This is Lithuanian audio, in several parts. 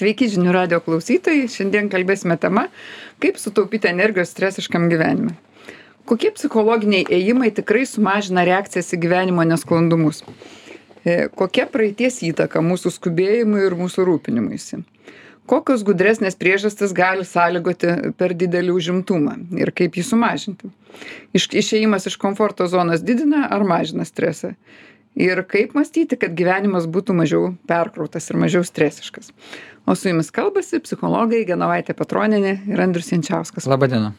Sveiki žinių radio klausytojai. Šiandien kalbėsime tema, kaip sutaupyti energijos stresiškam gyvenime. Kokie psichologiniai ėjimai tikrai sumažina reakcijas į gyvenimo nesklandumus? E, kokia praeities įtaka mūsų skubėjimui ir mūsų rūpinimuisi? Kokios gudresnės priežastis gali sąlygoti per didelį užimtumą ir kaip jį sumažinti? Iš, išėjimas iš komforto zonos didina ar mažina stresą? ir kaip mąstyti, kad gyvenimas būtų mažiau perkrautas ir mažiau stresiškas. O su jumis kalbasi psichologai Genovaitė Patroninė ir Andrius Jančiauskas. Labadiena.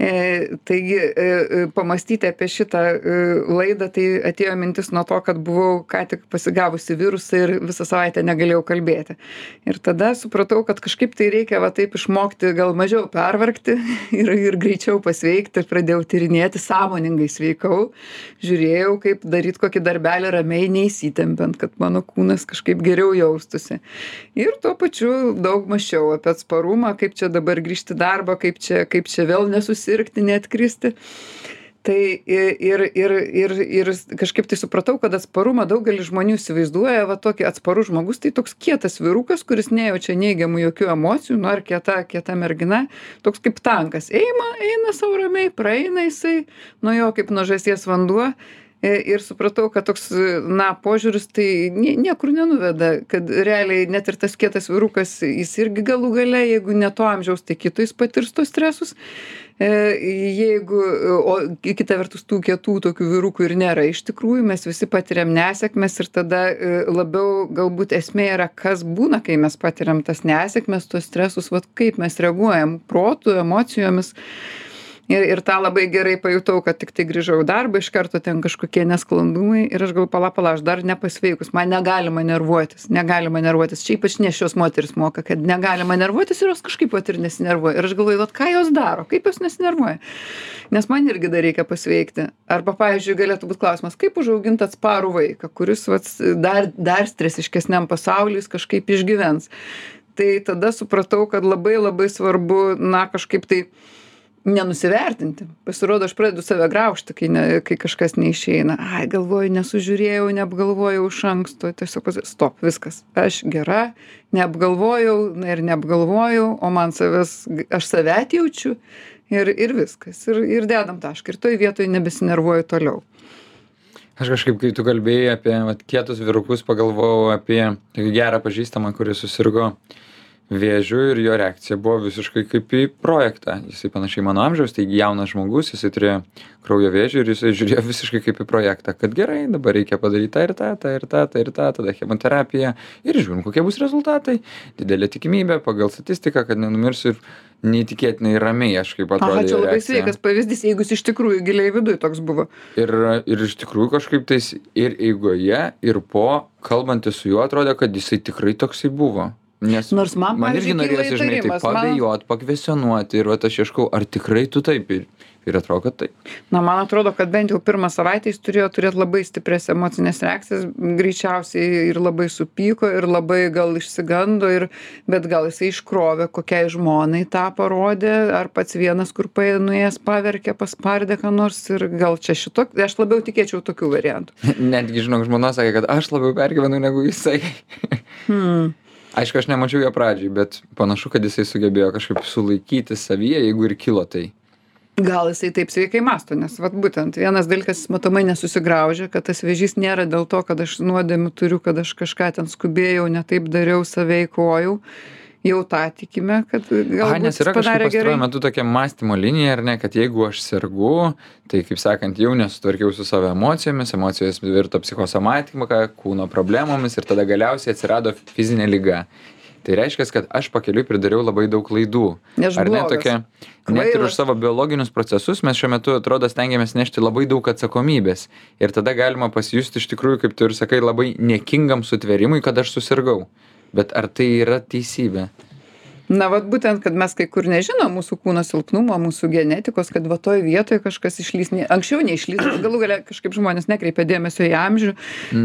E, taigi e, e, pamastyti apie šitą laidą, tai atėjo mintis nuo to, kad buvau ką tik pasigavusi virusą ir visą savaitę negalėjau kalbėti. Ir tada supratau, kad kažkaip tai reikia va taip išmokti gal mažiau pervargti ir, ir greičiau pasveikti pradėjau tyrinėti, sąmoningai sveikau, žiūrėjau, kaip daryti kokį darbelį ramiai neįsitempiant, kad mano kūnas kažkaip geriau jaustusi. Ir tuo pačiu daug mačiau apie atsparumą, kaip čia dabar grįžti darbą, kaip čia, kaip čia vėl nesusirinkti susirgti, netkristi. Tai ir, ir, ir, ir kažkaip tai supratau, kad atsparumą daugelis žmonių įsivaizduoja, va tokį atsparų žmogus, tai toks kietas vyrukas, kuris nejaučia neigiamų jokių emocijų, nu ar kieta, kieta mergina, toks kaip tankas. Eina, eina savo ramiai, praeina jisai, nuo jo kaip nuo žasies vanduo ir supratau kad toks na požiūris tai nie niekur nenuveda kad realiai net ir tas kietas vyrukas jis irgi galų gale jeigu ne to amžiaus tai kito jis patirs tuos stresus. E, jeigu o kita vertus tų kietų tokių vyrukų ir nėra. Iš tikrųjų mes visi patiriam nesėkmes ir tada e, labiau galbūt esmė yra kas būna kai mes patiriam tas nesėkmes tuos stresus vat kaip mes reaguojam protu emocijomis ir ir tą labai gerai pajutau kad tiktai grįžau į darbą iš karto ten kažkokie nesklandumai ir aš galvoju pala pala aš dar nepasveikus man negalima nervuotis negalima nervuotis. Čia ypač nėščios moterys moka kad negalima nervuotis ir jos kažkaip vat ir nesinervuoja. Ir aš galvoju vat ką jos daro? Kaip jos nesinervuoja? Nes man irgi dar reikia pasveikti. Arba pavyzdžiui galėtų būt klausimas kaip užaugint atsparų vaiką kuris vat dar dar stresiškesniam pasauly jis kažkaip išgyvens. Tai tada supratau kad labai labai svarbu na kažkaip tai nenusivertinti. Pasirodo aš pradedu save graužti kai ne kai kažkas neišeina. Ai galvoju nesužiūrėjau neapgalvojau iš anksto. Tiesiog stop viskas. Aš gera neapgalvojau na ir neapgalvojau o man savęs aš save atjaučiu ir ir viskas. Ir ir dedam tašką. Ir toj vietoj nebesinervuoju toliau. Aš kažkaip kai tu kalbėjai apie vat kietus vyrukus pagalvojau apie tokį gerą pažįstamą kuris susirgo vėžiu ir jo reakcija buvo visiškai kaip į projektą. Jisai panašiai mano amžiaus taigi jaunas žmogus jisai turėjo kraujo vėžį ir jisai žiūrėjo visiškai kaip į projektą kad gerai dabar reikia padaryt tą ir tą tą ir tą tą ir tą tada chemoterapija ir žiūrim kokie bus rezultatai. Didelė tikimybė pagal statistiką kad nenumirsiu ir neįtikėtinai ramiai aš kaip atrodė aha čia labai reakcija. sveikas pavyzdys jeigu jis iš tikrųjų giliai viduj toks buvo. Ir ir iš tikrųjų kažkaip tais ir eigoje ir po kalbantis su juo atrodė kad jisai tikrai toksai buvo nes Nors man, man irgi norėjosi žinai taip įtarimas, man- paabejot pakvestionuoti ir vat aš ieškau ar tikrai tu taip ir ir atrodo kad taip. Na man atrodo kad bent jau pirmą savaitę jis turėjo turėt labai stiprias emocines reakcijas greičiausiai ir labai supyko ir labai gal išsigando ir bet gal jisai iškrovė kokiai žmonai tą parodė ar pats vienas kur nuėjęs paverkė paspardė ką nors ir gal čia šito aš labiau tikėčiau tokiu variantu netgi žinok žmona sakė kad aš labiau pergyvenu negu jisai hmm. Aišku aš nemačiau jo pradžioj bet panašu kad jisai sugebėjo kažkaip sulaikyti savyje jeigu ir kilo tai. Gal jisai taip sveikai mąsto nes vat būtent vienas dalykas jis matomai nesusigraužia kad tas vėžys nėra dėl to kad aš nuodėmių turiu kad aš kažką ten skubėjau ne taip dariau save eikvojau jau tą tikime kad Aha, galbūt jis yra padarė gerai metu tokia mąstymo linija, ar ne, kad jeigu aš sergu, tai kaip sakant, jau nesutvarkiau su savo emocijomis, emocijos virto psichosomatika, kūno problemomis ir tada galiausiai atsirado fizinė lyga. Tai reiškia, kad aš pakeliui pridariau labai daug klaidų. Nes Ar ne tokia, net ir už savo biologinius procesus mes šiuo metu, atrodo, stengiamės nešti labai daug atsakomybės. Ir tada galima pasijusti iš tikrųjų, kaip tu ir sakai, labai niekingam sutvėrimui, kad aš susirgau. Bet ar tai yra teisybė? Na vat būtent kad mes kai kur nežinom mūsų kūno silpnumo mūsų genetikos kad va toj vietoj kažkas išlįs ne anksčiau neišlįsdavo galų gale kažkaip žmonės nekreipia dėmesio į amžių.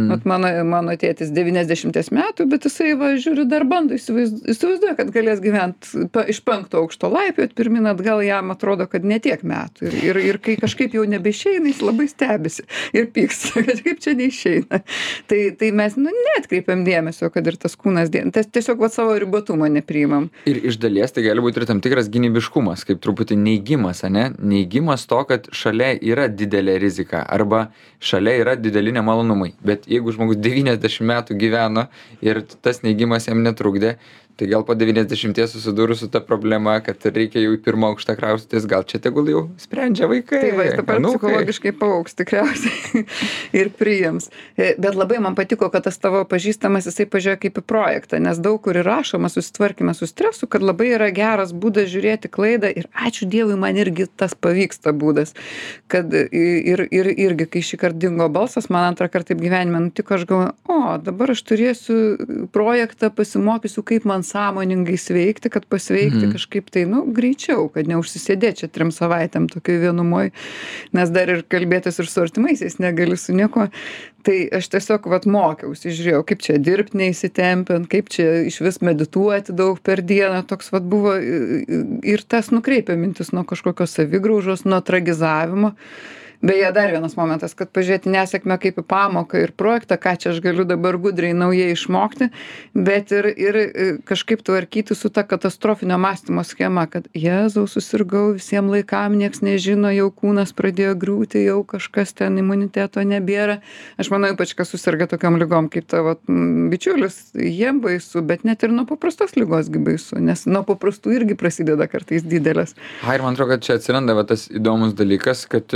Vat mano mano tėtis devyniasdešimties metų bet jisai va žiūriu dar bando įsivaizd įsivaizduoja kad galės gyvent iš penkto aukšto laipiot pirmyn atgal jam atrodo kad ne tiek metų. Ir ir ir kai kažkaip jau nebeišeina jis labai stebisi ir pyksta kad kaip čia neišeina. Tai tai mes nu neatkreipiam dėmesio kad ir tas kūnas tas tiesiog vat savo ribotumo nepriimam ir iš dalies tai gali būt ir tam tikras gynybiškumas kaip truputį neigimas ane? Neigimas to kad šalia yra didelė rizika arba šalia yra dideli nemalonumai. Bet jeigu žmogus devyniasdešim metų gyveno ir tas neigimas jam netrukdė tai gal po devyniasdešimties susidūrus su ta problema kad reikia jau į pirmą aukštą kraustytis gal čia tegul jau sprendžia vaikai tai va jis dabar anūkai. psichologiškai paaugs tikriausiai ir priims E, bet labai man patiko kad tas tavo pažįstamas jisai pažiūrėjo kaip į projektą nes daug kur ir rašoma susitvarkyme su stresu kad labai yra geras būdas žiūrėti klaidą ir ačiū dievui man irgi tas pavyksta būdas kad ir ir irgi kai šįkart dingo balsas man antrą kart taip gyvenime nutiko aš galvoju o dabar aš turėsiu projektą pasimokysiu kaip man sąmoningai sveikti kad pasveikti kažkaip tai nu greičiau kad neužsisėdėt čia trim savaitėm tokioj vienumoj nes dar ir kalbėtis ir su artimaisiais negali su niekuo. Tai aš tiesiog vat mokiausi žiūrėjau kaip čia dirbt neįsitempiant kaip čia išvis medituoti daug per dieną toks vat buvo ir tas nukreipia mintis nuo kažkokios savigraužos nuo tragizavimo beje dar vienas momentas kad pažiūrėt į nesėkmę kaip į pamoką ir projektą ką čia aš galiu dabar gudriai naujai išmokti bet ir ir kažkaip tvarkytis su ta katastrofinio mąstymo schema kad jėzau susirgau visiem laikam nieks nežino jau kūnas pradėjo griūti jau kažkas ten imuniteto nebėra. Aš manau ypač kas suserga tokiom ligom kaip tavo bičiulis jiem baisu bet net ir nuo paprastos ligos gi baisu nes nuo paprastų irgi prasideda kartais didelės. Ai ir man atrodo kad čia atsiranda va tas įdomus dalykas kad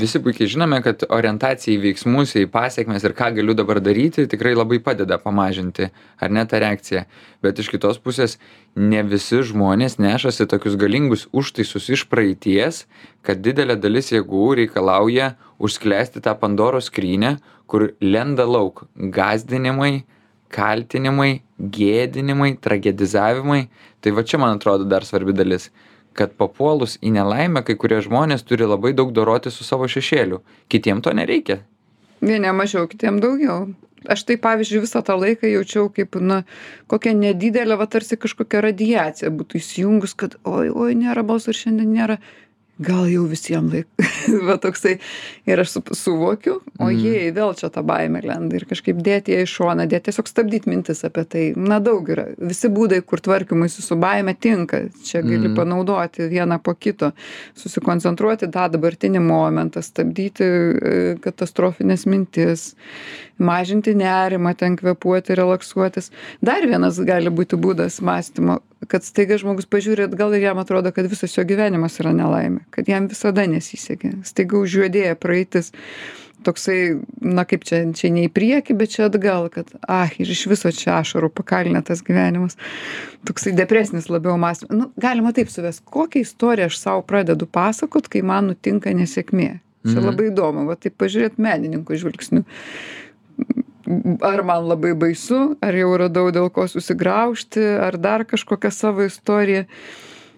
visi puikiai žinome kad orientacija į veiksmus į pasekmes ir ką galiu dabar daryti tikrai labai padeda pamažinti ar ne tą reakciją. Bet iš kitos pusės ne visi žmonės nešasi tokius galingus užtaisus iš praeities kad didelė dalis jėgų reikalauja užsklęsti tą pandoros skrynią kur lenda lauk gąsdinimai kaltinimai gėdinimai tragedizavimai. Tai va čia man atrodo dar svarbi dalis kad papuolus į nelaimę kai kurie žmonės turi labai daug dorotis su savo šešėliu. Kitiem to nereikia. Vieniem mažiau kitiem daugiau. Aš tai pavyzdžiui visą tą laiką jaučiau kaip na kokia nedidelė va tarsi kažkokia radiacija būtų įsijungus kad oi oi nėra balso ir šiandien nėra gal jau visiem laik va toksai. Ir aš sup suvokiu o jei vėl čia ta baimė lenda ir kažkaip dėt ją į šoną dėt tiesiog stabdyt mintis apie tai. Na daug yra. Visi būdai kur tvarkymuisi su baime tinka. Čia gali panaudoti vieną po kito. Susikoncentruoti tą dabartinį momentą stabdyti e, katastrofines mintis mažinti nerimą ten kvėpuoti relaksuotis. Dar vienas gali būti būdas mąstymo kad staiga žmogus pažiūri atgal ir jam atrodo kad visas jo gyvenimas yra nelaimė kad jam visada nesisekė. Staiga užjuodėja praeitis toksai na kaip čia čia ne į priekį bet čia atgal kad ach ir iš viso čia ašarų pakalnė tas gyvenimas. Toksai depresinis labiau mąstymas. Nu galima taip suvest kokią istoriją aš sau pradedu pasakot kai man nutinka nesėkmė? Čia labai įdomu va taip pažiūrėt menininko žvilgsniu ar man labai baisu ar jau radau dėl ko susigraužti ar dar kažkokią savo istoriją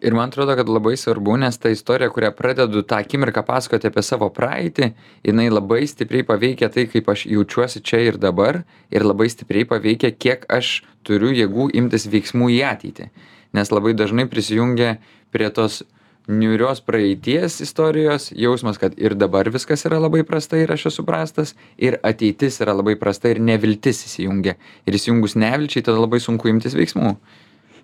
ir man atrodo kad labai svarbu nes ta istorija kurią pradedu tą akimirką pasakoti apie savo praeitį jinai labai stipriai paveikia tai kaip aš jaučiuosi čia ir dabar ir labai stipriai paveikia kiek aš turiu jėgų imtis veiksmų į ateitį. Nes labai dažnai prisijungia prie tos niūrios praeities istorijos jausmas kad ir dabar viskas yra labai prastai ir aš esu prastas ir ateitis yra labai prasta ir neviltis įsijungia. Ir įsijungus nevilčiai tada labai sunku imtis veiksmų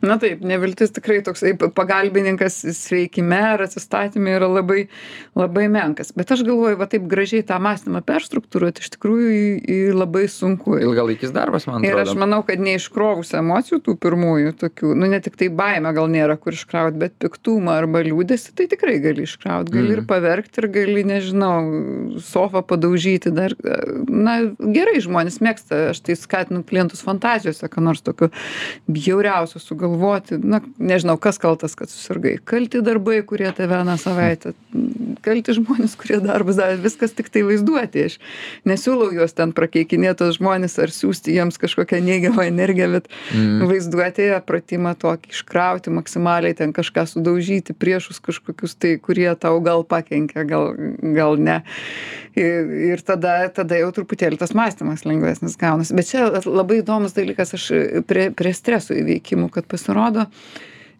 na taip neviltis tikrai toksai pagalbininkas sveikime ar atsistatyme yra labai labai menkas. Bet aš galvoju va taip gražiai tą mąstymą perstruktūruot iš tikrųjų į labai sunku. Ilgalaikis darbas man ir aš atrodo. manau kad neiškrovus emocijų tų pirmųjų tokių nu ne tiktai baimę gal nėra kur iškraut bet piktumą arba liūdesį tai tikrai gali iškraut. Gali ir paverkt ir gali nežinau sofą padaužyti dar na gerai žmonės mėgsta aš tai skatinu klientus fantazijose ką nors tokio bjauriausio sugalvot galvoti na nežinau kas kaltas kad susirgai. Kalti darbai kurie tave aną savaitę kalti žmonės kurie darbus davė viskas tiktai vaizduotėj aš nesiūlau juos ten prakeikinėt tuos žmones ar siųsti jiems kažkokią neigiamą energiją bet vaizduotėje pratimą tokį iškrauti maksimaliai ten kažką sudaužyti priešus kažkokius tai kurie tau gal pakenkė gal gal ne. Ir ir tada tada jau truputėlį tas mąstymas lengvesnis gaunasi bet čia labai įdomus dalykas aš prie prie streso įveikimų kad pasirodo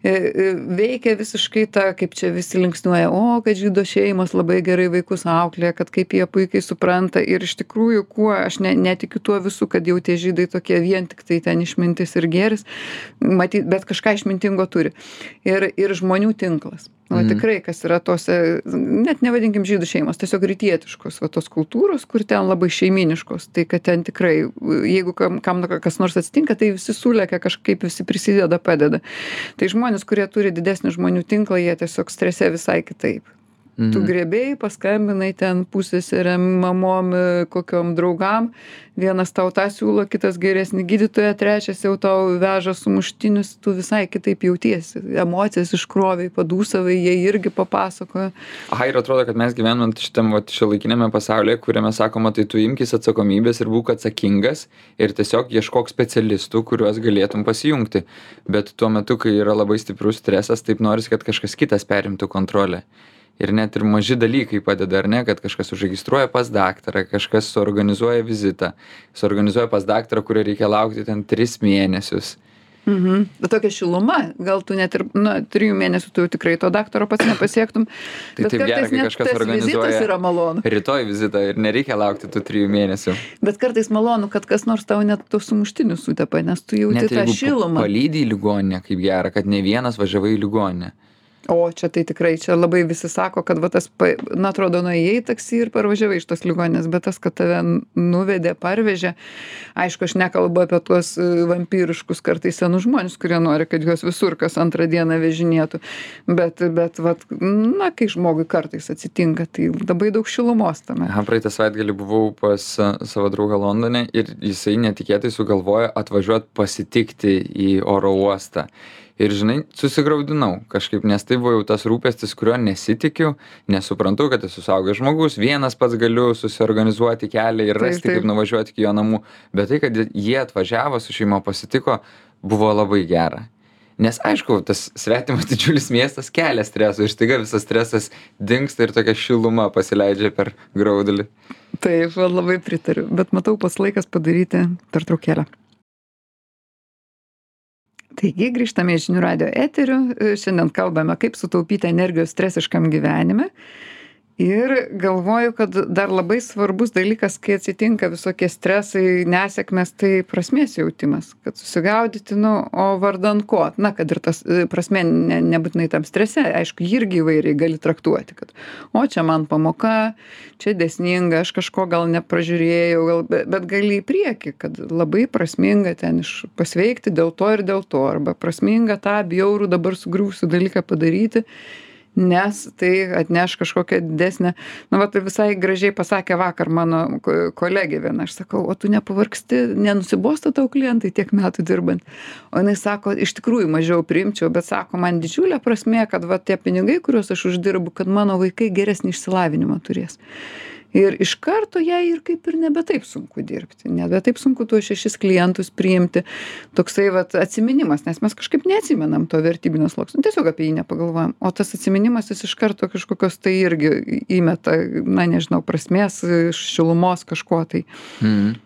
e, e, veikia visiškai ta kaip čia visi linksniuoja o kad žydų šeimos labai gerai vaikus auklėja kad kaip jie puikiai supranta ir iš tikrųjų kuo aš ne netikiu tuo visu kad jau tie žydai tokie vien tiktai ten išmintis ir gėris matyt bet kažką išmintingo turi. Ir ir žmonių tinklas va Mhm. tikrai kas yra tose net nevadinkim žydų šeimos tiesiog rytietiškos va tos kultūros kur ten labai šeimyniškos tai kad ten tikrai jeigu kam kam kas nors atsitinka tai visi sulekia kažkaip visi prisideda padeda tai žmonės kurie turi didesnį žmonių tinklą jie tiesiog strese visai kitaip tu Mhm. griebei paskambinai ten pusseserėm mamom e, kokiom draugam. Vienas tau tą siūlo kitas geresnį gydytoją trečias jau tau veža sumuštinius. Tu visai kitaip jautiesi. Emocijas iškrovei padūsavai jie irgi papasakojo. Aha ir atrodo kad mes gyvenam šitam vat šiuolaikiniame pasaulyje kuriame sakoma tai tu imkis atsakomybės ir būk atsakingas ir tiesiog ieškok specialistų kuriuos galėtum pasijungti. Bet tuo metu kai yra labai stiprus stresas taip norisi kad kažkas kitas perimtų kontrolę ir net ir maži dalykai padeda ar ne kad kažkas užregistruoja pas daktarą kažkas suorganizuoja vizitą suorganizuoja pas daktarą kurio reikia laukti ten tris mėnesius. Mhm. Bet tokia šiluma gal tu net ir na trijų mėnesių tu jau tikrai to daktaro pats nepasiektum Tai taip gera, kartais kai kažkas organizuoja- vizitas yra malonu. rytoj vizitą ir nereikia laukti tų trijų mėnesių. Bet kartais malonu kad kas nors tau net tuos sumuštinius sutepa nes tu jauti net tą šilumą. palydi į ligoninę kaip gera kad ne vienas važiavai į ligoninę o čia tai tikrai čia labai visi sako kad va tas pa na atrodo nuėjai taksi ir parvažiavai iš tos ligoninės bet tas kad tave nuvedė parvežė aišku aš nekalbu apie tuos e, vampyriškus kartais senus žmones kurie nori kad juos visur kas antrą dieną vežinėtų bet bet vat na kai žmogui kartais atsitinka tai labai daug šilumos tame. Praeitą savaitgalį buvau pas a, savo draugą londone ir jisai netikėtai sugalvojo atvažiuot pasitikti į oro uostą ir žinai susigraudinau kažkaip nes tai buvo jau tas rūpestis kurio nesitikiu nes suprantu kad esu suaugęs žmogus vienas pats galiu susiorganizuoti kelią ir rasti kaip nuvažiuot iki jo namų. Bet tai kad jie atvažiavo su šeima pasitiko buvo labai gera. Nes aišku tas svetimas didžiulis miestas kelia streso ir staiga visas stresas dingsta ir tokia šiluma pasileidžia per graudulį. Taip labai pritariu. Bet matau pats laikas padaryti pertraukėlę taigi grįžtame į žinių radijo eterių šiandien kalbame kaip sutaupyti energijos stresiškam gyvenime ir galvoju kad dar labai svarbus dalykas kai atsitinka visokie stresai nesėkmės tai prasmės jautimas kad susigaudyti nu o vardan ko? Na kad ir tas e, prasmė ne nebūtinai tam strese aišku jį irgi įvairiai gali traktuoti kad o čia man pamoka čia dėsninga aš kažko gal nepražiūrėjau gal be bet gali į priekį kad labai prasminga ten iš pasveikti dėl to ir dėl to arba prasminga tą bjaurų dabar sugriūsiu dalyką padaryti nes tai atneš kažkokią didesnę nu vat visai gražiai pasakė vakar mano ko kolegė viena aš sakau o tu nepavargsti nenusibosta tau klientai tiek metų dirbant? O jinai sako iš tikrųjų mažiau priimčiau bet sako man didžiulė prasmė kad va tie pinigai kuriuos aš uždirbu kad mano vaikai geresnį išsilavinimą turės ir iš karto jai ir kaip ir nebe taip sunku dirbti nebe taip sunku tuos šešis klientus priimti. Toksai vat atsiminimas nes mes kažkaip neatsimenam to vertybinio sluoksnio tiesiog apie jį nepagalvojam. O tas atsiminimas jis iš karto kažkokios tai irgi įmeta na nežinau prasmės šilumos kažko tai. Mhm.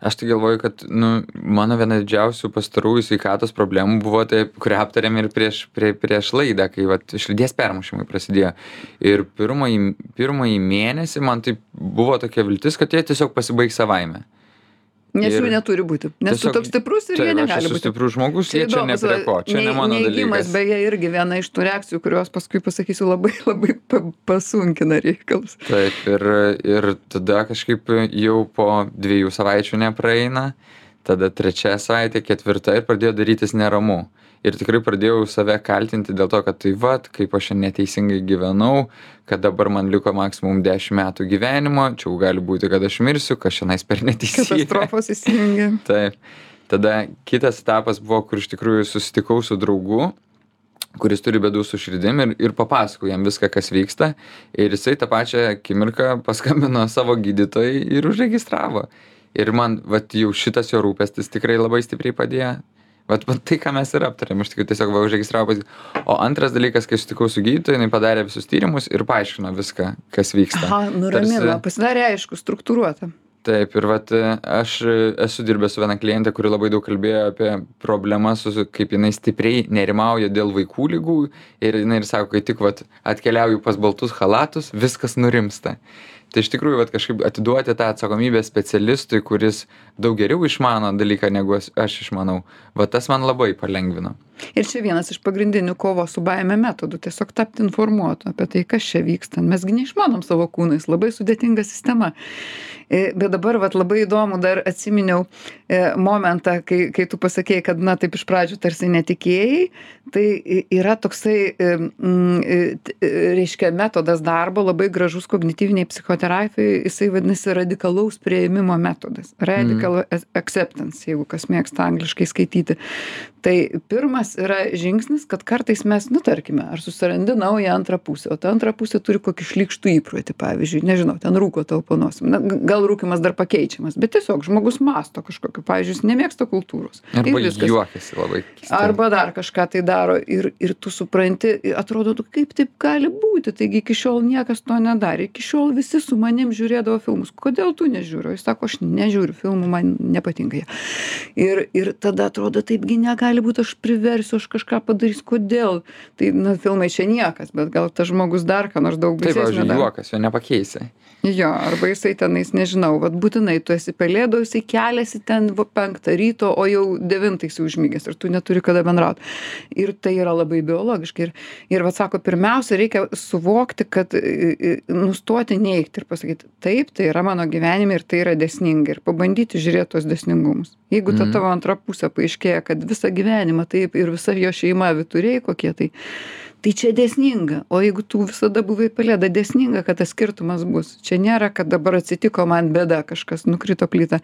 Aš tai galvoju, kad nu, mano viena didžiausių pastarųjų sveikatos problemų buvo tai, kurią aptarėm ir prieš, prie, prieš laidą, kai vat, širdies permušimai prasidėjo. Ir pirmąjį, pirmąjį mėnesį man tai buvo tokia viltis, kad jie tiesiog pasibaigs savaime. Nes jų neturi būti nes tu tiesiog- toks stiprus ir jie Taip, aš negali būti stiprus žmogus, jie čia ne prie ko, čia ne nei- mano dalykas. beje irgi viena iš tų reakcijų kurios paskui pasakysiu labai labai pa pasunkina reikalus Taip, ir, ir tada kažkaip jau po dviejų savaičių nepraeina, tada trečia savaitė, ketvirta ir pradėjo darytis neramu. Ir tikrai pradėjau save kaltinti dėl to, kad tai vad, kaip aš čia neteisingai gyvenau, kad dabar man liko maksimum 10 metų gyvenimo, čia jau gali būti, kad aš mirsiu, kas šiandien per neteisybę. katastrofos įsijungia Taip. tada kitas etapas buvo kur iš tikrųjų susitikau su draugu kuris turi bėdų su širdim ir ir papasakojau jam viską kas vyksta ir jisai tą pačią akimirką paskambino savo gydytojai ir užregistravo ir man vat jau šitas jo rūpestis tikrai labai stipriai padėjo vat vat tai ką mes ir aptarėm. Iš tikrųjų tiesiog va užregistravo pas o antras dalykas kai susitikau su gydytoja jinai padarė visus tyrimus ir paaiškino viską kas vyksta. Aha, nuramino, Tarsi- pasidarė aišku, struktūruota. taip ir vat aš esu dirbęs su viena kliente kuri labai daug kalbėjo apie problemas su kaip jinai stipriai nerimauja dėl vaikų ligų ir jinai ir sako kai tik vat atkeliauju pas baltus chalatus viskas nurimsta tai iš tikrųjų vat kažkaip atiduoti tą atsakomybę specialistui kuris daug geriau išmano dalyką negu aš išmanau va tas man labai palengvino Ir čia vienas iš pagrindinių kovos su baime metodų - tiesiog tapti informuotu apie tai, kas čia vyksta. Mesgi neišmanom savo kūnais, labai sudėtinga sistema. E, Bet dabar vat, labai įdomu, dar atsiminiau e, momentą, kai, kai tu pasakėjai, kad, na, taip iš pradžių tarsi netikėjai, tai yra toksai, e, reiškia, metodas darbo, labai gražus kognityviniai psichoterapijai, jisai vadinasi radikalaus prieimimo metodas. Radical mm. acceptance, jeigu kas mėgsta angliškai skaityti. Tai pirmas yra žingsnis, kad kartais mes, nu tarkime, ar susirandi naują antrą pusę, o ta antra pusė turi kokį šlikštų įprotį, pavyzdžiui, nežinau, ten rūko tau panosim. Na, g- gal rūkimas dar pakeičiamas, bet tiesiog žmogus masto kažkokiu, pavyzdžiui, jis nemėgsta kultūros. arba juokiasi labai. Arba dar kažką tai daro ir, ir tu supranti, atrodo, tu kaip taip gali būti, taigi iki šiol niekas to nedarė, iki šiol visi su manim žiūrėdavo filmus, kodėl tu nežiūri, o jis sako, aš nežiūriu filmų, man nepatinka jie. Ir, ir tada atrodo, taipgi negali būti, aš priversiu, aš kažką padarysiu, kodėl. Tai, na, filmai čia niekas, bet gal tas žmogus dar ką nors daug baisesnio daro. juokas jo nepakeisi Jo, arba jisai tenais, nežinau, vad būtinai tu esi pelėdo, jisai keliasi ten va, penktą ryto, o jau devintais jau užmygęs ir tu neturi kada bendrauti. Ir tai yra labai biologiškai. Ir, ir vad sako, pirmiausia, reikia suvokti, kad nustoti neikti ir pasakyti, taip, tai yra mano gyvenime ir tai yra desninga. Ir pabandyti žiūrėti tos desningumus. Jeigu ta Mhm. tavo antra pusė paaiškėja, kad visą gyvenimą taip ir visa jo šeima vituriai kokie tai, tai čia dėsninga. O jeigu tu visada buvai pelėda dėsninga kad tas skirtumas bus. Čia nėra kad dabar atsitiko man bėda kažkas nukrito plyta.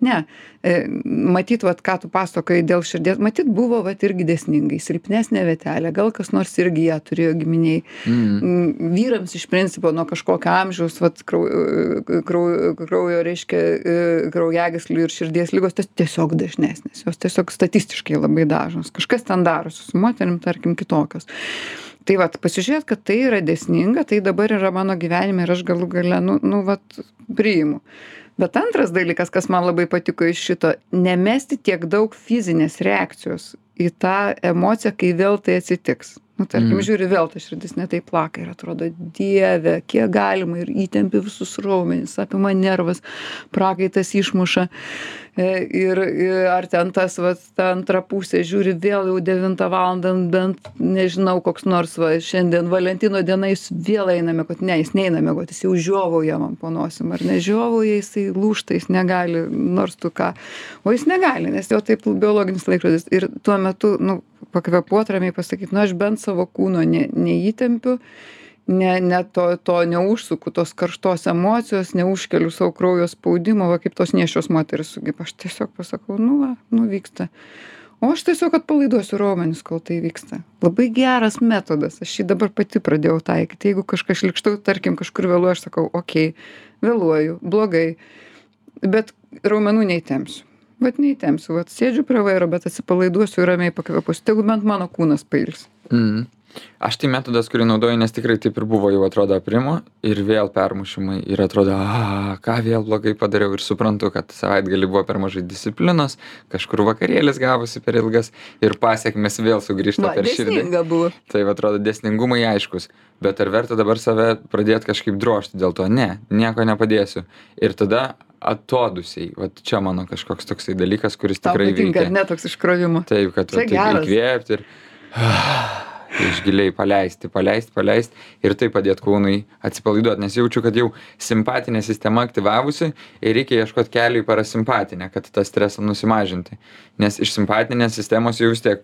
Ne matyt vat ką tu pasakojai dėl širdies matyt buvo vat irgi dėsningai silpnesnė vietelė gal kas nors irgi ją turėjo giminėj mm. Mm, vyrams iš principo nuo kažkokio amžiaus vat krau kraujo kraujo reiškia e, kraujagyslių ir širdies ligos ties tiesiog dažnesnės jos tiesiog statistiškai labai dažnos. Kažkas ten darosi su moterim tarkim kitokios. Tai vat pasižiūrėt kad tai yra dėsninga tai dabar yra mano gyvenime ir aš galų gale nu nu vat priimu bet antras dalykas kas man labai patiko iš šito nemesti tiek daug fizinės reakcijos į tą emociją kai vėl tai atsitiks nu tarkim Mm. žiūri vėl ta širdis ne taip plaka ir atrodo dieve kiek galima? Ir įtempi visus raumenis apima nervas prakaitas išmuša. E, ir ir ar ten tas vat ta antra pusė žiūri vėl jau devintą valandą bent nežinau koks nors va šiandien valentino diena jis vėl eina miegot ne jis neina miegot jis jau žiovauja man po nosim ar ne? Žiovauja jisai lūžta jis negali nors tu ką. O jis negali nes jo taip biologinis laikrodis. Ir tuo metu nu pakvėpuot ramiai pasakyt nu aš bent savo kūno ne neįtempiu ne ne to to neužsuku tos karštos emocijos neužkeliu sau kraujo spaudimo va kaip tos nėščios moterys sugeba. Aš tiesiog pasakau nu va nu vyksta. O aš tiesiog atpalaiduosiu raumenis kol tai vyksta. Labai geras metodas. Aš jį dabar pati pradėjau taikyt jeigu kažkas šlykštu tarkim kažkur vėluoju aš sakau okei vėluoju blogai bet raumenų neįtempsiu vat neįtempsiu vat sėdžiu prie vairo bet atsipalaiduosiu ir ramiai pakvėpuosiu tegu bent mano kūnas pailsi Mm. Aš tai metodas, kurį naudoju, nes tikrai taip ir buvo, jau atrodo aprimo ir vėl permušimai ir atrodo, a, ką vėl blogai padariau ir suprantu, kad savaitgalį buvo per mažai disciplinos, kažkur vakarėlis gavosi per ilgas ir pasiekmes vėl sugrįžta va per širdį. buvo Tai atrodo dėsningumai aiškus, bet ar verta dabar save pradėti kažkaip drožti dėl to? Ne, nieko nepadėsiu. Ir tada atodusiai, va čia mano kažkoks toksai dalykas, kuris tau tikrai veikia. ar ne toks iškrovimo Taip, kad va, taip įkvėpti ir iš giliai paleisti, paleisti, paleisti ir tai padėti kūnui atsipalaiduoti, nes jaučiu, kad jau simpatinė sistema aktyvavusi ir reikia ieškoti kelių į parasimpatinę, kad tą stresą nusimažinti. Nes iš simpatinės sistemos jau vis tiek,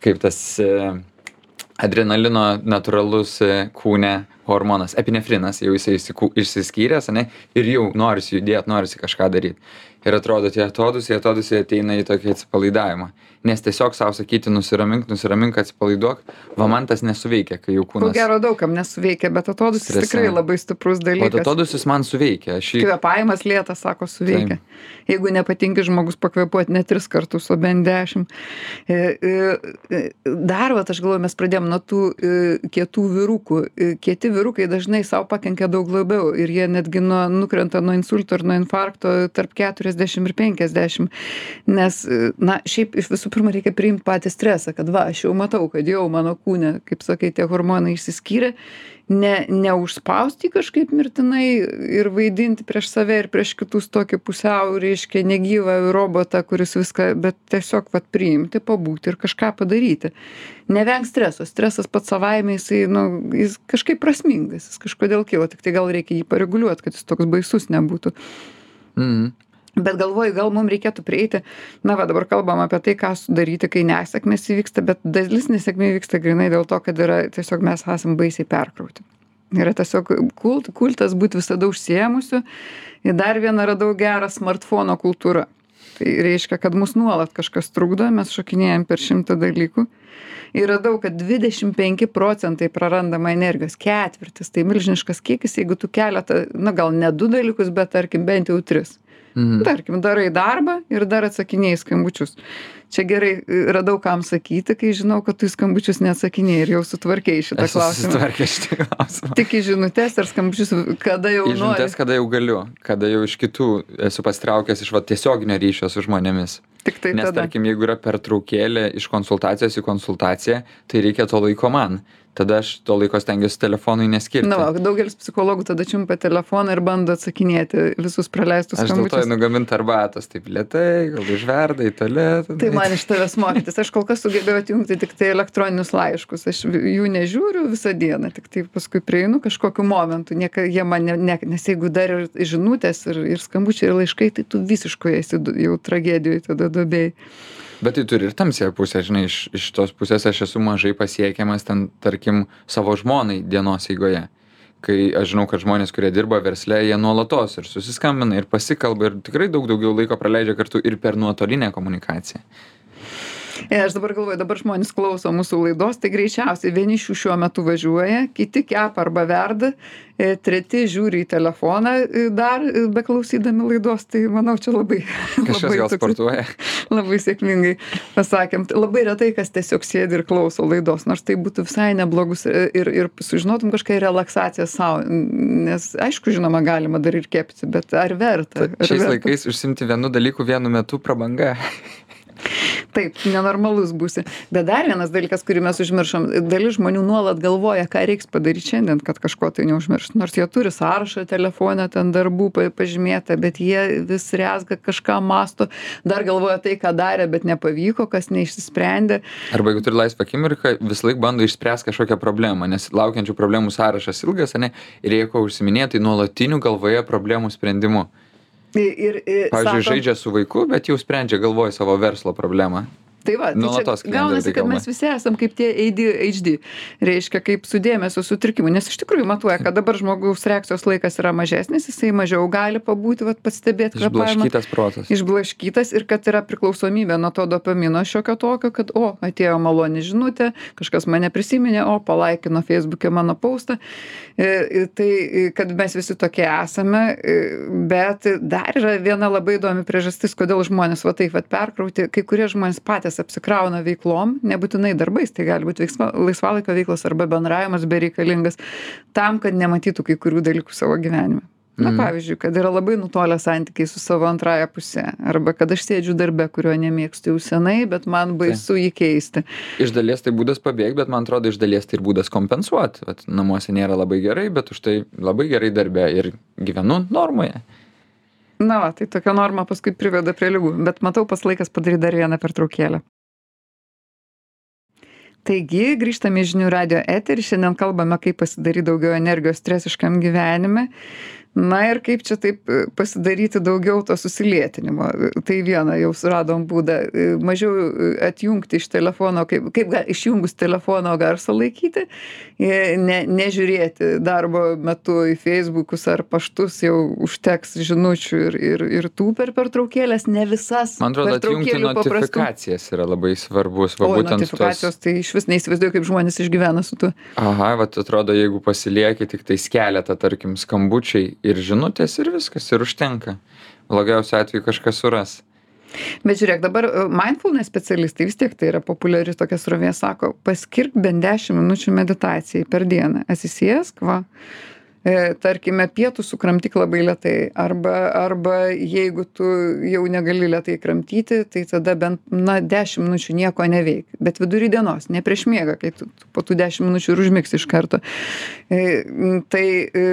kaip tas e, adrenalino natūralus e, kūne hormonas, epinefrinas, jau jisai išsiskyręs, ne, ir jau norisi judėti, norisi kažką daryti. ir atrodo tie atodūsiai atodūsiai ateina į tokį atsipalaidavimą nes tiesiog sau sakyti nusiramink nusiramink atsipalaiduok va man tas nesuveikia kai jau Ko kūnas gero daug kam nesuveikia, bet atodūsis Strese. tikrai labai stiprus dalykas. atodūsis man suveikia aš jį Kvepavimas lėtas, sako, suveikia. Jeigu nepatinki žmogus pakvepuoti ne tris kartus, o bent dešimt. E, e, e, Dar, va, aš galvoju, mes pradėjom nuo tų kietų vyrukų. Kieti vyrukai dažnai savo pakenkia daug labiau ir jie netgi nuo, nukrenta nuo insulto ir nuo infarkto tarp 40 ir 50. Nes, na, šiaip iš visų pirma reikia priimti patį stresą, kad va, aš jau matau, kad jau mano kūne, kaip sakai, tie hormonai išsiskyrė. Ne neužspausti kažkaip mirtinai ir vaidinti prieš save ir prieš kitus tokį pusiau reiškia negyvą robotą kuris viską bet tiesiog vat priimti pabūti ir kažką padaryti. Nevengt streso. Stresas pats savaime jisai nu jis kažkaip prasmingas jis kažkodėl kyla tiktai gal reikia jį pareguliuot kad jis toks baisus nebūtų. Mhm. Bet galvoju gal mum reikėtų prieiti. Na va dabar kalbam apie tai ką daryti kai nesėkmės įvyksta bet dalis nesėkmių įvyksta grynai dėl to kad yra tiesiog mes esam baisiai perkrauti. Yra tiesiog kult kultas būt visada užsiėmusiu. Ir dar vieną radau gerą smartfono kultūra tai reiškia kad mus nuolat kažkas trukdo mes šokinėjam per šimtą dalykų. Ir radau kad dvidešim penki procentai prarandama energijos ketvirtis tai milžiniškas kiekis jeigu tu keletą na gal ne du dalykus bet tarkim bent jau tris Mhm. tarkim darai darbą ir dar atsakinėji į skambučius čia gerai e, radau kam sakyti kai žinau kad tu į skambučius neatsakinėji ir jau sutvarkei šitą esu klausimą. susitvarkęs šitą klausimą. Tik į žinutes ar skambučius kada jau į nori. žinutes kada jau galiu kada jau iš kitų esu pasitraukęs iš va tiesioginio ryšio su žmonėmis. Tiktai nes tada. tarkim jeigu yra pertraukėlė iš konsultacijos į konsultaciją tai reikia to laiko man. Tada aš to laiko stengiuosi telefonui neskirti. Na va daugelis psichologų tada čiumpa telefoną ir bando atsakinėti visus praleistus aš dėl to skambučius. gamint arbatos taip lėtai gal į tualetą tai man iš tavęs mokytis. Aš kol kas sugebėjau atjungti tiktai elektroninius laiškus. Aš jų nežiūriu visą dieną tiktai paskui prieinu kažkokiu momentu. Nieka jie man ne ne nes jeigu dar ir žinutės ir ir skambučiai ir laiškai tai tu visiškoj esi jau tragedijoj tada duobėj. Bet tai turi ir tamsiąją pusę žinai iš iš tos pusės aš esu mažai pasiekiamas ten tarkim savo žmonai dienos eigoje kai aš žinau kad žmonės kurie dirba versle jie nuolatos ir susiskambina ir pasikalba ir tikrai daug daugiau laiko praleidžia kartu ir per nuotolinę komunikaciją aš dabar galvoju dabar žmonės klauso mūsų laidos tai greičiausiai vieni iš jų šiuo metu važiuoja kiti kepa arba verda e, treti žiūri į telefoną e, dar e, beklausydami laidos tai manau čia labai kažkas labai gal sportuoja. labai sėkmingai pasakėm. Labai retai kas tiesiog sėdi ir klauso laidos nors tai būtų visai neblogus e, ir ir sužinotum kažkokią relaksaciją sau nes aišku žinoma galima dar ir kepti bet ar verta? Ar šiais verta? laikais užsiimti vienu dalyku vienu metu prabanga taip nenormalus būsi. Bet dar vienas dalykas kurį mes užmiršom dalis žmonių nuolat galvoja ką reiks padaryt šiandien kad kažko tai neužmiršt. Nors jie turi sąrašą telefone ten darbų pa pažymėta bet jie vis rezga kažką mąsto dar galvoja tai ką darė bet nepavyko kas neišsisprendė. Arba jeigu turi laisvą akimirką visąlaik bando išspręst kažkokią problemą nes laukiančių problemų sąrašas ilgas ane ir jeigu užsiiminėja tai nuolatiniu galvoje problemų sprendimu ir ir pavyzdžiui sako- žaidžia su vaiku bet jau sprendžia galvoj savo verslo problemą tai va tai Nuolatos gaunasi kad mes visi esam kaip tie ADHD reiškia kaip su dėmesio sutrikimu nes iš tikrųjų matuoja kad dabar žmogaus reakcijos laikas yra mažesnis jisai mažiau gali pabūti vat pastebėt kvėpavimą. Išblaškytas protas. Išblaškytas ir kad yra priklausomybė nuo to dopamino šiokio tokio kad o atėjo maloni žinutė kažkas mane prisiminė o palaikino feisbuke mano paustą E, e, tai e, kad mes visi tokie esame e, bet dar yra viena labai įdomi priežastis kodėl žmonės va taip vat perkrauti. Kai kurie žmonės patys apsikrauna veiklom nebūtinai darbais tai gali būt veiksma laisvalaikio veiklos arba bendravimas bereikalingas tam kad nematytų kai kurių dalykų savo gyvenime. Na Mhm. pavyzdžiui kad yra labai nutolę santykiai su savo antrąja puse arba kad aš sėdžiu darbe kurio nemėgstu jau senai bet man baisu jį keisti. Iš dalies tai būdas pabėgt bet man atrodo iš dalies tai ir būdas kompensuot. Vat namuose nėra labai gerai bet už tai labai gerai darbe ir gyvenu normoje na va tai tokia norma paskui priveda prie ligų bet matau pats laikas padaryt dar vieną pertraukėlę. Taigi grįžtame į žinių radijo eterį šiandien kalbame kaip pasidaryt daugiau energijos stresiškam gyvenime na ir kaip čia taip e, pasidaryti daugiau to susilietinimo tai viena jau suradom būdą e, mažiau e, atjungti iš telefono kaip kaip išjungus telefono garsą laikyti ne nežiūrėti darbo metu į feisbukus ar paštus jau užteks žinučių ir ir ir tų per pertraukėles ne visas Man atrodo, atjungti notifikacijas yra labai svarbus. Va, būtent notifikacijos, tos... tai iš vis neįsivaizduoju, kaip žmonės išgyvena su tuo. Aha, va, atrodo, jeigu pasilieki tik tais keletą, tarkim, skambučiai ir žinutės ir viskas, ir užtenka. Blogiausiu atveju kažkas suras. Bet žiūrėk, dabar e, mindfulness specialistai vis tiek tai yra populiari tokia srovė, sako, paskirk bent 10 minučių meditacijai per dieną. Atsisėsk, va, tarkime, pietų sukramtyk labai lietai, arba, arba jeigu tu jau negali lietai kramtyti, tai tada bent, na, 10 minučių nieko neveik. Bet vidury dienos, ne prieš miegą, kai tu, po tų 10 minučių ir užmigsi iš karto. E, tai e,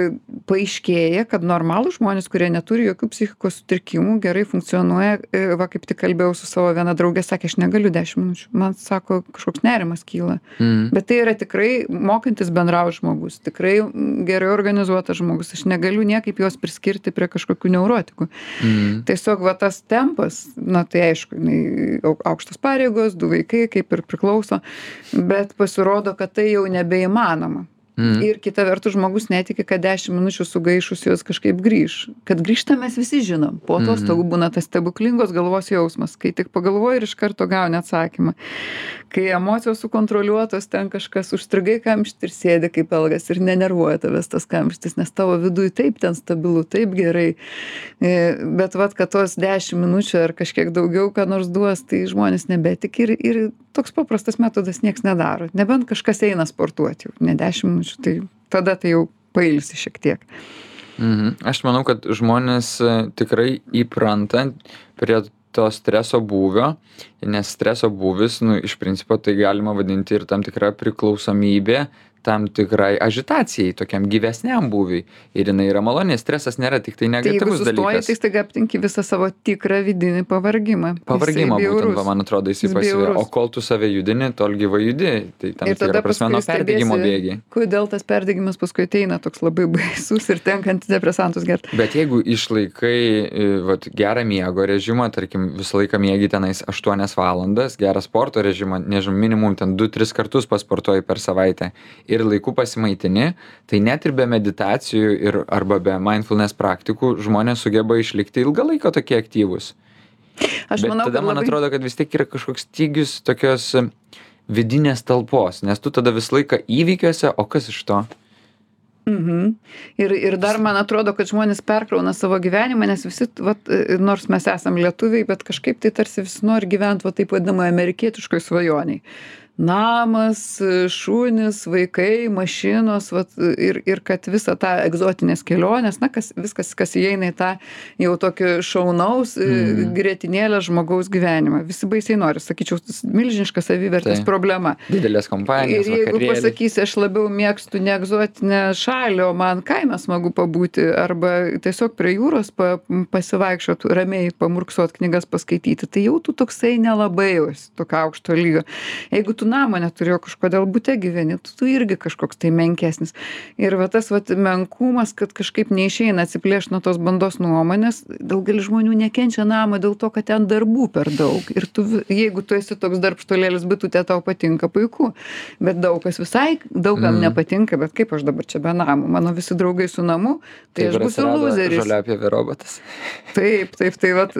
paaiškėja, kad normalūs žmonės, kurie neturi jokių psichikos sutrikimų, gerai funkcionuoja, e, va kaip tik kalbėjau su savo viena draugė, sakė, aš negaliu 10 minučių, man sako, kažkoks nerimas kyla. Mm. Bet tai yra tikrai mokantis bendrauti žmogus, tikrai gerai organizuotas žmogus. Aš negaliu niekaip jos priskirti prie kažkokių neurotikų. Mm. Tiesiog va tas tempas, na tai aišku, aukštos pareigos, du vaikai kaip ir priklauso, bet pasirodo, kad tai jau nebeįmanoma. Mm. Ir kita vertus žmogus netiki, kad 10 minučių sugaišus jos kažkaip grįž. Kad grįžta mes visi žinom. Po Mhm. atostogų būna tas stebuklingos galvos jausmas, kai tik pagalvoji ir iš karto gauni atsakymą. Kai emocijos sukontroliuotos, ten kažkas užstrigai kamštį ir sėdi kaip elgas ir nenervuoja tavęs tas kamštis, nes tavo viduje taip ten stabilu, taip gerai. E, Bet vad, kad tos 10 minučių ar kažkiek daugiau ką nors duos, tai žmonės nebetik ir, ir toks paprastas metodas nieks nedaro. Nebent kažkas eina sportuoti jau, ne 10 minučių, tai tada tai jau pailsi šiek tiek. Mhm. Aš manau, kad žmonės e, tikrai įpranta prie to streso būvio, nes streso būvis, nu, iš principo tai galima vadinti ir tam tikra priklausomybė tam tikrai agitacijai, tokiam gyvesniam būviui. Ir jinai yra malonė, stresas nėra tik tai Tai negatyvus sustoji, dalykas. tai staiga aptinki visą savo tikrą vidinį pavargimą. Pavargimo Jisai būtent, va, man atrodo, jis Jis pasivyra. bjaurus. O kol tu save judini, tol gyvai judi. Tai tam tikra prasme nuo perdegimo bėgi. Kodėl tas perdegimas paskui ateina toks labai baisus ir tenka antidepresantus gerti. Bet jeigu išlaikai e, vat, gerą miego režimą, tarkim, visą laiką mėgi tenais 8 valandas, gerą sporto režimą, nežinau, minimum ten 2-3 kartus pasportuoji per savaitę ir laiku pasimaitini, tai net ir be meditacijų ir arba be mindfulness praktikų žmonės sugeba išlikti ilgą laiką tokie aktyvūs. Aš Bet manau, tada man labai... atrodo, kad vis tiek yra kažkoks stygius tokios e, vidinės talpos, nes tu tada visą laiką įvykiuose, o kas iš to? Mhm. Ir, ir dar man atrodo, kad žmonės perkrauna savo gyvenimą, nes visi, vat, nors mes esame lietuviai, bet kažkaip tai tarsi visi nori gyventi, va taip vadinamai amerikietiškoj svajoniai. Namas, e, šunys, vaikai, mašinos, vat, ir, ir kad visą tą egzotinės kelionės, na, kas, viskas, kas įeina į tą jau tokį šaunaus mm. grėtinėlę žmogaus gyvenimą. Visi baisiai nori, sakyčiau, milžiniška savivertės Taip. problema. Didelės kompanijos. Ir jeigu pasakysi, aš labiau mėgstu ne egzotinę šalį, o man kaime smagu pabūti, arba tiesiog prie jūros pa, pasivaikščiot, ramiai pamurksot knygas paskaityti, tai jau tu toksai nelabai jau esi tokio aukšto lygio. Jeigu tu namo neturėjo kažkodėl būte gyveni, tu, tu irgi kažkoks tai menkesnis. Ir va tas va menkumas, kad kažkaip neišeina atsiplėšti nuo tos bandos nuomonės, daugelis žmonių nekenčia namo dėl to, kad ten darbų per daug. Ir tu, jeigu tu esi toks darbštolėlis, bet tu te tau patinka, puiku. Bet daug kas visai, daugam Mm. nepatinka, bet kaip aš dabar čia be namų, mano visi draugai su namu, tai Taip aš būsiu loseris. Žalia apie robotas. Taip, taip, tai vat,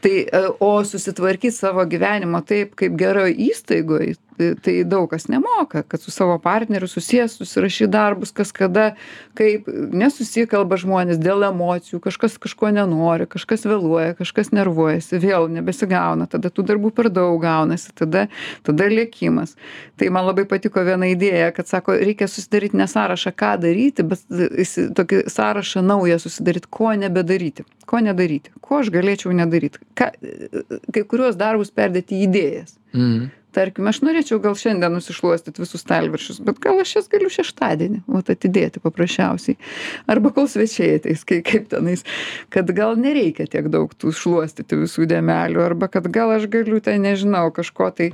tai, e, o susitvarkyti savo gyvenimą taip, kaip geroje įstaigoje, tai daug kas nemoka, kad su savo partneriu susijęs, susirašyti darbus, kas kada, kaip nesusikalba žmonės dėl emocijų, kažkas kažko nenori, kažkas vėluoja, kažkas nervuojasi, vėl nebesigauna, tada tų darbų per daug gaunasi, tada, tada lėkimas. Tai man labai patiko viena idėja, kad sako, reikia susidaryti ne sąrašą, ką daryti, bet tokį sąrašą naują susidaryti, ko nebedaryti, ko nedaryti, ko aš galėčiau nedaryti, ką, kai kuriuos darbus perdėti į idėjas. Mhm. Tarkim, aš norėčiau gal šiandien nusišluostyti visus stalviršius, bet gal aš jas galiu šeštadienį, o atidėti paprasčiausiai. Arba kol svečiai ateis, kai, kaip tenais, kad gal nereikia tiek daug tų šluostyti visų dėmelių, arba kad gal aš galiu ten, nežinau, kažko tai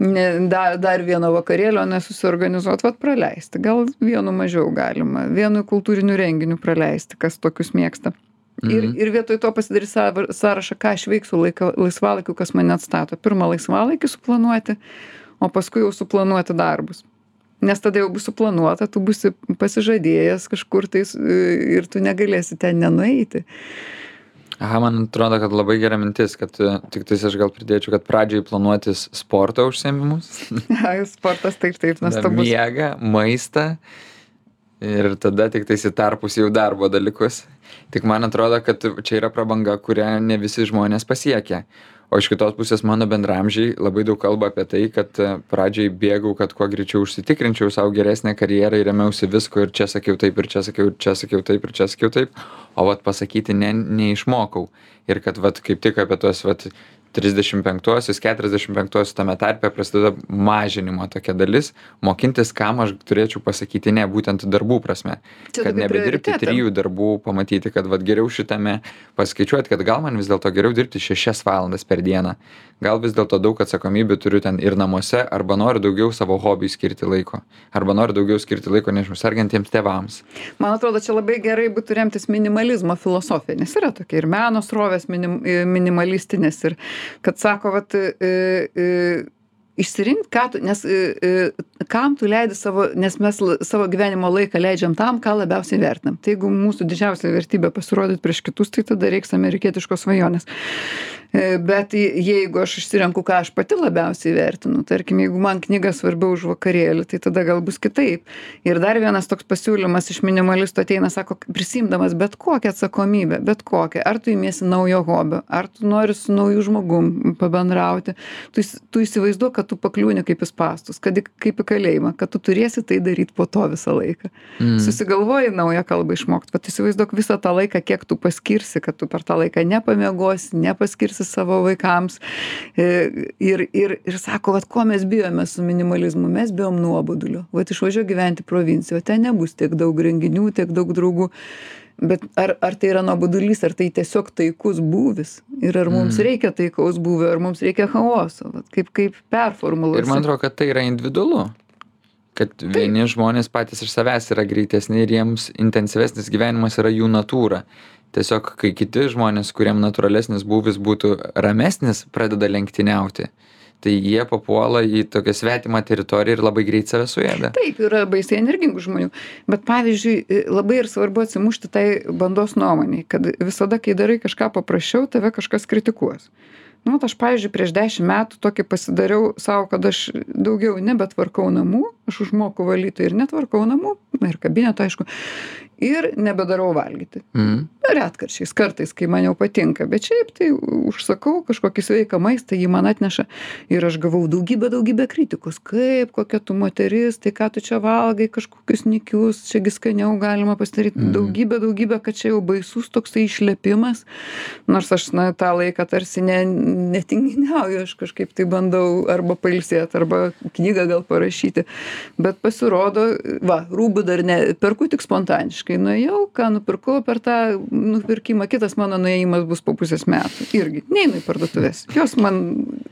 ne da dar vieno vakarėlio nesusiorganizuot vat praleisti gal vienu mažiau galima vienu kultūriniu renginiu praleisti kas tokius mėgsta ir Mhm. ir vietoj to pasidaryt sąvar sąrašą ką aš veiksiu laika laisvalaikiu kas mane atstato. Pirma laisvalaikį suplanuoti o paskui jau suplanuoti darbus. Nes tada jau bus suplanuota tu būsi pasižadėjęs kažkur tais ir tu negalėsi ten nenueiti. Aha man atrodo kad labai gera mintis kad e, tiktais aš gal pridėčiau kad pradžioj planuotis sporto užsiėmimus. Ai sportas taip taip nuostabus. miegą maistą ir tada tiktais į tarpus jau darbo dalykus tik man atrodo kad čia yra prabanga kurią ne visi žmonės pasiekia. O iš kitos pusės mano bendraamžiai labai daug kalba apie tai kad e, pradžioj bėgau kad kuo greičiau užsitikrinčiau sau geresnę karjerą ir ėmiausi visko ir čia sakiau taip ir čia sakiau ir čia sakiau taip ir čia sakiau taip. O vat pasakyti ne neišmokau. Ir kad vat kaip tik apie tuos vat trisdešim penktuosius keturiasdešim penktuosius tame tarpe prasideda mažinimo tokia dalis. Mokintis kam aš turėčiau pasakyti ne būtent darbų prasme. Čia kad nebedirbti trijų darbų pamatyti kad vat geriau šitame paskaičiuot kad gal man vis dėlto geriau dirbti šešias valandas per dieną. Gal vis dėlto daug atsakomybių turiu ten ir namuose arba noriu daugiau savo hobiui skirti laiko. Arba noriu daugiau skirti laiko nežinau sergantiems tėvams. Man atrodo, čia labai gerai būtų remtis minimalizmo filosofija, nes yra tokia ir meno srovės minim, minimalistinės ir kad sako, vat, e, e, išsirinkti, ką tu, nes e, e, kam tu leidi savo, nes mes la- savo gyvenimo laiką leidžiam tam, ką labiausiai vertinam. Tai jeigu mūsų didžiausia vertybė pasirodyti prieš kitus, tai tada reiks amerikietiškos svajonės. E, Bet je- jeigu aš išsirenku, ką aš pati labiausiai vertinu, tarkim, jeigu man knyga svarbiau už vakarėlį, tai tada gal bus kitaip. Ir dar vienas toks pasiūlymas iš minimalistų ateina, sako, prisimdamas bet kokią atsakomybę, bet kokią, ar tu įmėsi naujo hobio, ar tu nori su nauju žmogum pabendrauti, tu, įs- tu įsivaizduok, kad tu pakliūni kaip į spastus, kad į- kaip į kalėjimą, kad tu turėsi tai daryti po to visą laiką. Mm. Susigalvoji naują kalbą išmokti, bet įsivaizduok visą tą laiką, kiek tu paskirsi, kad tu per tą laiką nepamiegosi, nepaskirsi savo vaikams. E, Ir, ir, ir sako, vat, ko mes bijome su minimalizmu, mes bijom nuobodulio. Vat išvažiuoju gyventi provincijoje, ten nebus tiek daug renginių, tiek daug draugų. Bet ar, ar tai yra nuobodulys, ar tai tiesiog taikus būvis? Ir ar mums Mm. reikia taikaus būvio, ar mums reikia chaoso? Vat, kaip, kaip performuluoti? Ir man atrodo, kad tai yra individualu. Kad vieni žmonės patys iš savęs yra greitesni ir jiems intensyvesnis gyvenimas yra jų natūra. Tiesiog, kai kiti žmonės, kuriem natūralesnis būvis būtų ramesnis, pradeda lenktyniauti, tai jie papuola į tokią svetimą teritoriją ir labai greit save suėda. Taip, yra baisiai energingų žmonių. Bet pavyzdžiui, labai ir svarbu atsimušti tai bandos nuomoniai, kad visada, kai darai kažką paprasčiau, tave kažkas kritikuos. Nu, vat aš, pavyzdžiui, prieš dešimt metų tokį pasidariau savo, kad aš daugiau nebetvarkau namų, aš užmoku valyti ir netvarkau namų, na ir kabineto, aišku, ir nebedarau valgyti. Mm. Retkarčiais, kartais, kai man jau patinka, bet šiaip tai užsakau kažkokį sveiką maistą, jį man atneša ir aš gavau daugybę, daugybę kritikos. Kaip, kokia tu moteris, tai ką tu čia valgai, kažkokius nikius, čiagi skaniau galima pasidaryti. Mhm. Daugybę, daugybę, kad čia jau baisus toksai išlepimas. Nors aš na, tą laiką tarsi ne, netinginiauju, aš kažkaip tai bandau arba pailsėti, arba knygą gal parašyti. Bet pasirodo, va, rūbų dar ne, perku tik spontaniškai. Nuėjau, ką nupirkau per tą nupirkimą, kitas mano nuėjimas bus po pusės metų. Irgi, neinu į parduotuvės. Jos man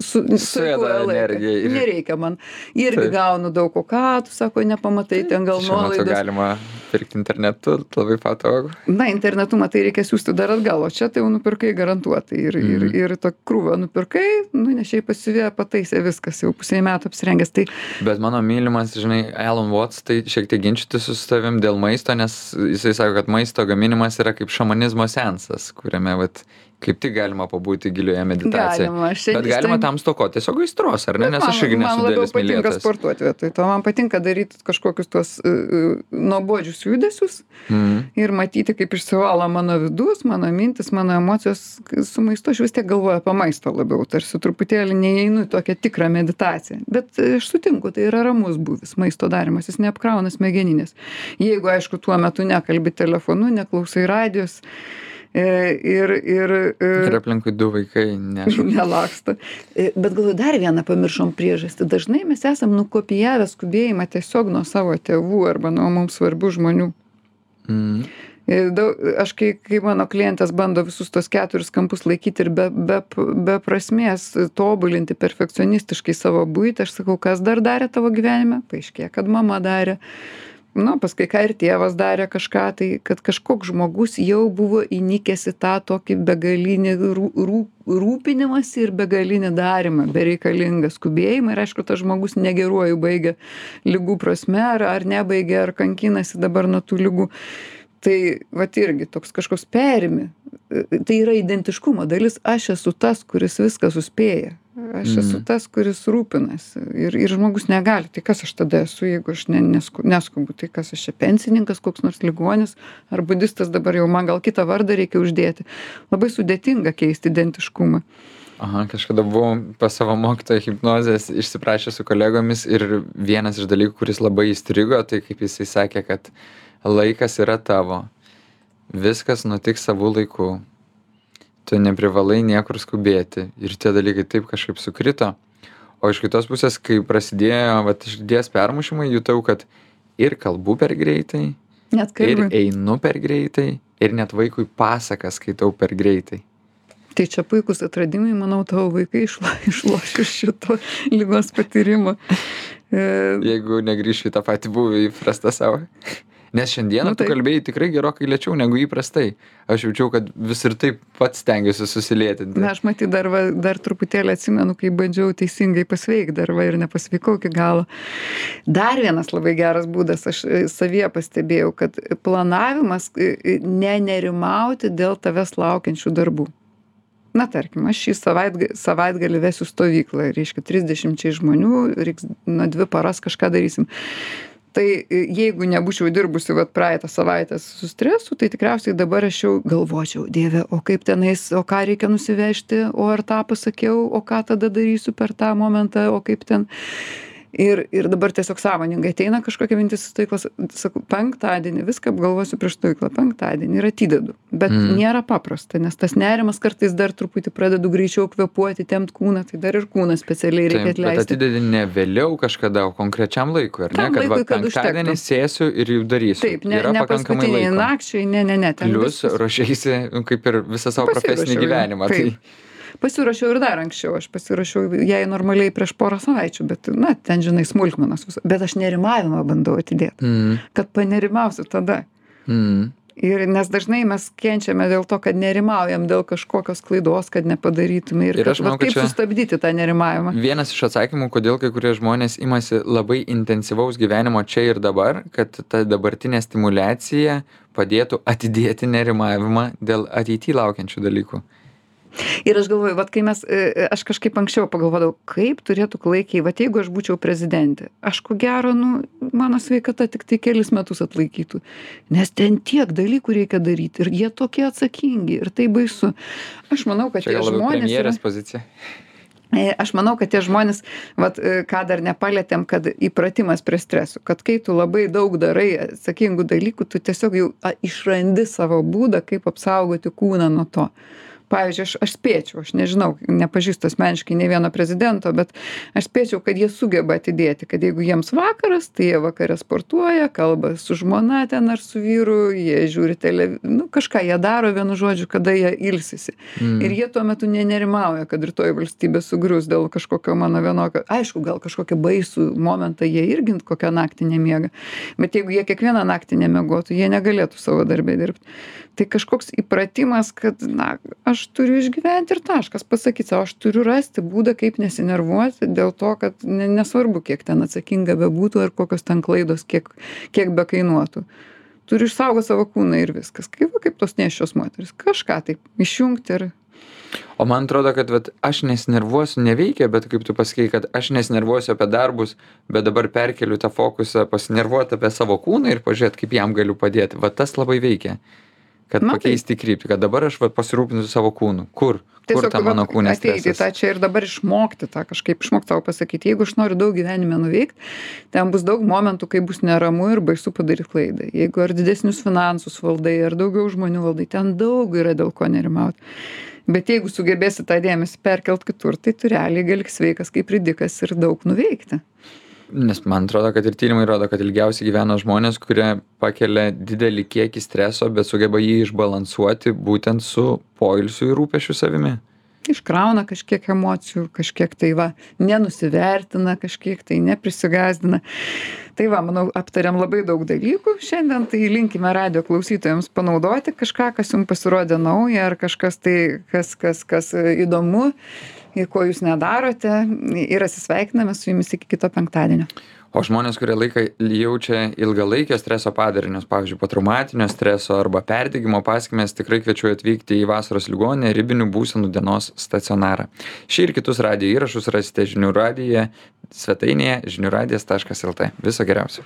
su, sueikvoja laiką. Nereikia man. Irgi Taip. gaunu daug, o ką tu sako, nepamatai, ten gal nuolaidos. galima pirkti internetu, labai patogu. Na, internetu matai, reikia siūsti dar atgal, o čia tai jau nupirkai garantuotai. Ir, ir, Mhm. ir to krūvą nupirkai, nu, nešiai pasivė, pataisė viskas, jau pusė metų apsirengęs. Tai Bet mano mylimas, žinai, Alan Watts, tai šiek tiek ginčytis su tavim dėl maisto, nes jisai sako, kad maisto gaminimas yra kaip šamanizmo sensas, kuriame, vat, kaip tik galima pabūti gilioje meditacijoje. galima, aš čia Bet galima tam stokoti tiesiog aistros, ar ne? Nes man, aš irgi man nesu didelis patinka mylėtojas. sportuoti vietoj to. Man patinka daryti kažkokius tuos uh, nuobodžius judesius Mm. ir matyti, kaip išsivalo mano vidus, mano mintis, mano emocijos. Su maistu aš vis tiek galvoju apie maistą labiau, tarsi truputėlį neįeinu į tokią tikrą meditaciją. Bet e, aš sutinku, tai yra ramus būvis, maisto darimas, jis neapkrauna smegeninės. Jeigu, aišku, tuo metu nekalbi telefonu, neklausai radijos. e, Ir, ir, e, Ir aplinkui du vaikai, nežinau. nelaksto. E, Bet galvoju, dar vieną pamiršom priežastį. Dažnai mes esam nukopijavę skubėjimą tiesiog nuo savo tėvų arba nuo mums svarbių žmonių. Mm. E, daug, aš kai, kai mano klientės bando visus tos keturis kampus laikyti ir be, be, be prasmės tobulinti perfekcionistiškai savo būtį, aš sakau, kas dar darė tavo gyvenime, paaiškėjo, kad mama darė. Nu, paskui ką ir tėvas darė kažką, tai kad kažkoks žmogus jau buvo įnikęs į tą tokį begalinį rū, rū, rūpinimąsi ir begalinį darimą, bereikalingą skubėjimą. Ir aišku, tas žmogus negeruoju baigia lygų prasme ar, ar nebaigia, ar kankinasi dabar nuo tų lygų. Tai vat irgi toks kažkoks perimi. Tai yra identiškumo dalis. Aš esu tas kuris viską suspėja aš esu Mhm. tas kuris rūpinasi ir ir žmogus negali tai kas aš tada esu jeigu aš ne nesku neskubu tai kas aš čia pensininkas koks nors ligonis ar budistas dabar jau man gal kitą vardą reikia uždėti labai sudėtinga keisti identiškumą Aha, kažkada buvau pas savo mokytoją hipnozės išsiprašęs su kolegomis ir vienas iš dalykų, kuris labai įstrigo, tai kaip jisai sakė, kad laikas yra tavo. Viskas nutiks savų laikų. Tu neprivalai niekur skubėti. Ir tie dalykai taip kažkaip sukrito. O iš kitos pusės, kai prasidėjo vat, širdies permušimai, jutau, kad ir kalbu per greitai, net ir kai einu per greitai, ir net vaikui pasaką skaitau per greitai. tai čia puikūs atradimai manau tavo vaikai išlo išloš iš šito ligos patyrimo e, Jeigu negrįšiu į tą patį buvį įprastą savo. Nes šiandieną Nu, nu, tu kalbėjai tikrai gerokai lėčiau negu įprastai. Aš jaučiau, kad vis ir taip pats stengiuosi susilėtinti. na aš matyt dar va dar truputėlį atsimenu kai bandžiau teisingai pasveikt dar va ir nepasveikau iki galo dar vienas labai geras būdas aš e, savyje pastebėjau kad planavimas e, e, ne nerimauti dėl tavęs laukiančių darbų na tarkim aš šį savaitga savaitgalį vesiu stovyklą reiškia trisdešimčiai žmonių reiks na dvi paras kažką darysim tai e, jeigu nebūčiau dirbusi vat praeitą savaitę su stresu tai tikriausiai dabar aš jau galvočiau dieve o kaip tenais o ką reikia nusivežti o ar tą pasakiau o ką tada darysiu per tą momentą o kaip ten ir ir dabar tiesiog sąmoningai ateina kažkokia mintis į stovyklas sakau penktadienį viską apgalvosiu prieš stovyklą penktadienį ir atidedu bet Mhm. nėra paprasta nes tas nerimas kartais dar truputį pradedu greičiau kvėpuoti tempt kūną tai dar ir kūną specialiai reikia atleisti atidedi ne vėliau kažkada, o konkrečiam laikui, ar ne? Kad va, penktadienį sėsiu ir jau darysiu. taip ne Yra ne pakankamai laiko. nakčiai ne ne ne ten Plius ruošiaisi nu, kaip ir visą savo profesinį gyvenimą. taip. Tai pasiruošiau ir dar anksčiau. Aš pasiruošiau jai normaliai prieš porą savaičių bet na ten žinai smulkmenos bet aš nerimavimą bandau atidėt. Mm, kad panerimausiu tada. Mm. ir nes dažnai mes kenčiame dėl to kad nerimaujam dėl kažkokios klaidos kad nepadarytume. Ir Ir kad manau, kaip čia- sustabdyti tą nerimavimą? Vienas iš atsakymų, kodėl kai kurie žmonės imasi labai intensyvaus gyvenimo čia ir dabar, kad ta dabartinė stimulacija padėtų atidėti nerimavimą dėl ateity laukiančių dalykų. Ir aš galvoju vat kai mes e, aš kažkaip anksčiau pagalvodavau kaip turėtų klaikiai vat jeigu aš būčiau prezidentė aš ko gero nu mano sveikata tiktai kelis metus atlaikytų nes ten tiek dalykų reikia daryt ir jie tokie atsakingi ir tai baisu aš manau kad Čia tie žmonės yra premjerės pozicija. E, Aš manau, kad tie žmonės, vat, e, ką dar nepalėtėm, kad įpratimas prie stresų, kad kai tu labai daug darai atsakingų dalykų, tu tiesiog jau išrandi savo būdą, kaip apsaugoti kūną nuo to. Pavyzdžiui, aš, aš spėčiau, aš nežinau, nepažįstu asmeniškai ne vieno prezidento, bet aš spėčiau, kad jie sugeba atidėti, kad jeigu jiems vakaras, tai jie vakare sportuoja, kalba su žmona ten ar su vyru, jie žiūri televiziją, nu, kažką jie daro, vienu žodžiu, kada jie ilsisi. Mm. Ir jie tuo metu nenerimauja, kad rytoj valstybė sugrius dėl kažkokio mano vienokio. Aišku, gal kažkokį baisų momentą jie irgi kokią naktį nemiega. Bet jeigu jie kiekvieną naktį nemiegotų, jie negalėtų savo darbę dirbti. Tai kažkoks įpratimas, kad, na, aš turiu išgyventi ir taškas, pasakyti savo, aš turiu rasti būdą, kaip nesinervuoti dėl to, kad ne, nesvarbu, kiek ten atsakinga bebūtų ar kokios ten klaidos, kiek, kiek be kainuotų. Turiu išsaugoti savo kūną ir viskas. Kaip, va, kaip tos nešios moteris. Kažką taip išjungti ir O man atrodo, kad vat, aš nesinervuosiu neveikia, bet kaip tu pasakei, kad aš nesinervuosiu apie darbus, bet dabar perkeliu tą fokusą pasinervuoti apie savo kūną ir pažiūrėti, kaip jam galiu padėti. Va tas labai veikia. Kad Na, tai- pakeisti kryptį, kad dabar aš vat, pasirūpinsiu savo kūnu. Kur? Kur ta mano kūnė ateiti tą čia ir dabar išmokti tą kažkaip išmokti tau pasakyti jeigu aš noriu daug gyvenime nuveikt ten bus daug momentų kai bus neramu ir baisu padaryt klaidą jeigu ar didesnius finansus valdai ar daugiau žmonių valdai ten daug yra dėl ko nerimaut bet jeigu sugebėsi tą dėmesį perkelt kitur tai tu realiai gali sveikas kaip ridikas ir daug nuveikti nes man atrodo kad ir tyrimai rodo kad ilgiausiai gyvena žmonės kurie pakelia didelį kiekį streso bet sugeba jį išbalansuoti būtent su poilsiu ir rūpesčiu savimi. Iškrauna kažkiek emocijų kažkiek tai va nenusivertina kažkiek tai neprisigąsdina. Tai va manau aptarėm labai daug dalykų. Šiandien tai linkime radijo klausytojams panaudoti kažką kas jum pasirodė nauja ar kažkas tai kas kas kas įdomu. ir ko jūs nedarote ir atsisveikiname su jumis iki kito penktadienio. O žmonės kurie laiką jaučia ilgalaikio streso padarinius pavyzdžiui potraumatinio streso arba perdegimo pasekmes tikrai kviečiu atvykti į vasaros ligoninę ribinių būsenų dienos stacionarą. Šį ir kitus radijo įrašus rasite žinių radijo svetainėje žinių radijas taškas lt. Viso geriausio